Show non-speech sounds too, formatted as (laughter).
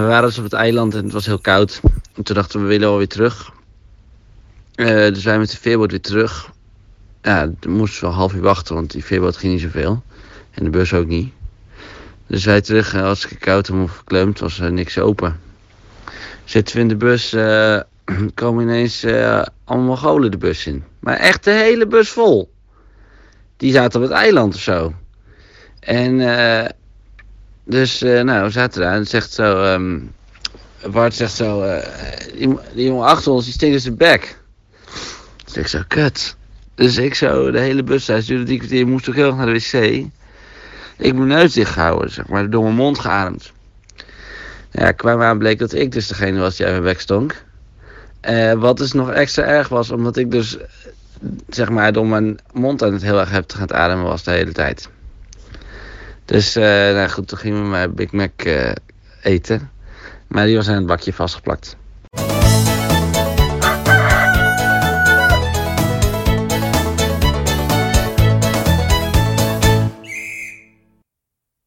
waren dus op het eiland en het was heel koud. En toen dachten we, we willen alweer terug. Eh, dus wij met de veerboot weer terug. Ja, dan moesten we wel half uur wachten, want die veerboot ging niet zoveel. En de bus ook niet. Dus wij terug, uh, als ik koud en verkleumd, was niks open. Zitten we in de bus, eh, (clears throat) komen ineens eh, allemaal Mongolen de bus in. Maar echt de hele bus vol. Die zaten op het eiland of zo. En eh, dus, eh, nou, we zaten daar en zegt zo... ehm Bart zegt zo, eh, die, die jongen achter ons, die stinkt in zijn bek. Dus ik zo, kut. Dus ik zo, de hele bus, hij duurde drie kwartier, moest ook heel erg naar de wc. Ik mijn neus dicht gehouden, zeg maar, door mijn mond geademd. Ja, kwam aan bleek dat ik dus degene was die uit mijn bek stonk. Eh, wat dus nog extra erg was, omdat ik dus, zeg maar, door mijn mond aan het heel erg heftig aan het ademen was de hele tijd. Dus, eh, nou goed, toen gingen we mijn Big Mac eh, eten. Maar die was aan het bakje vastgeplakt.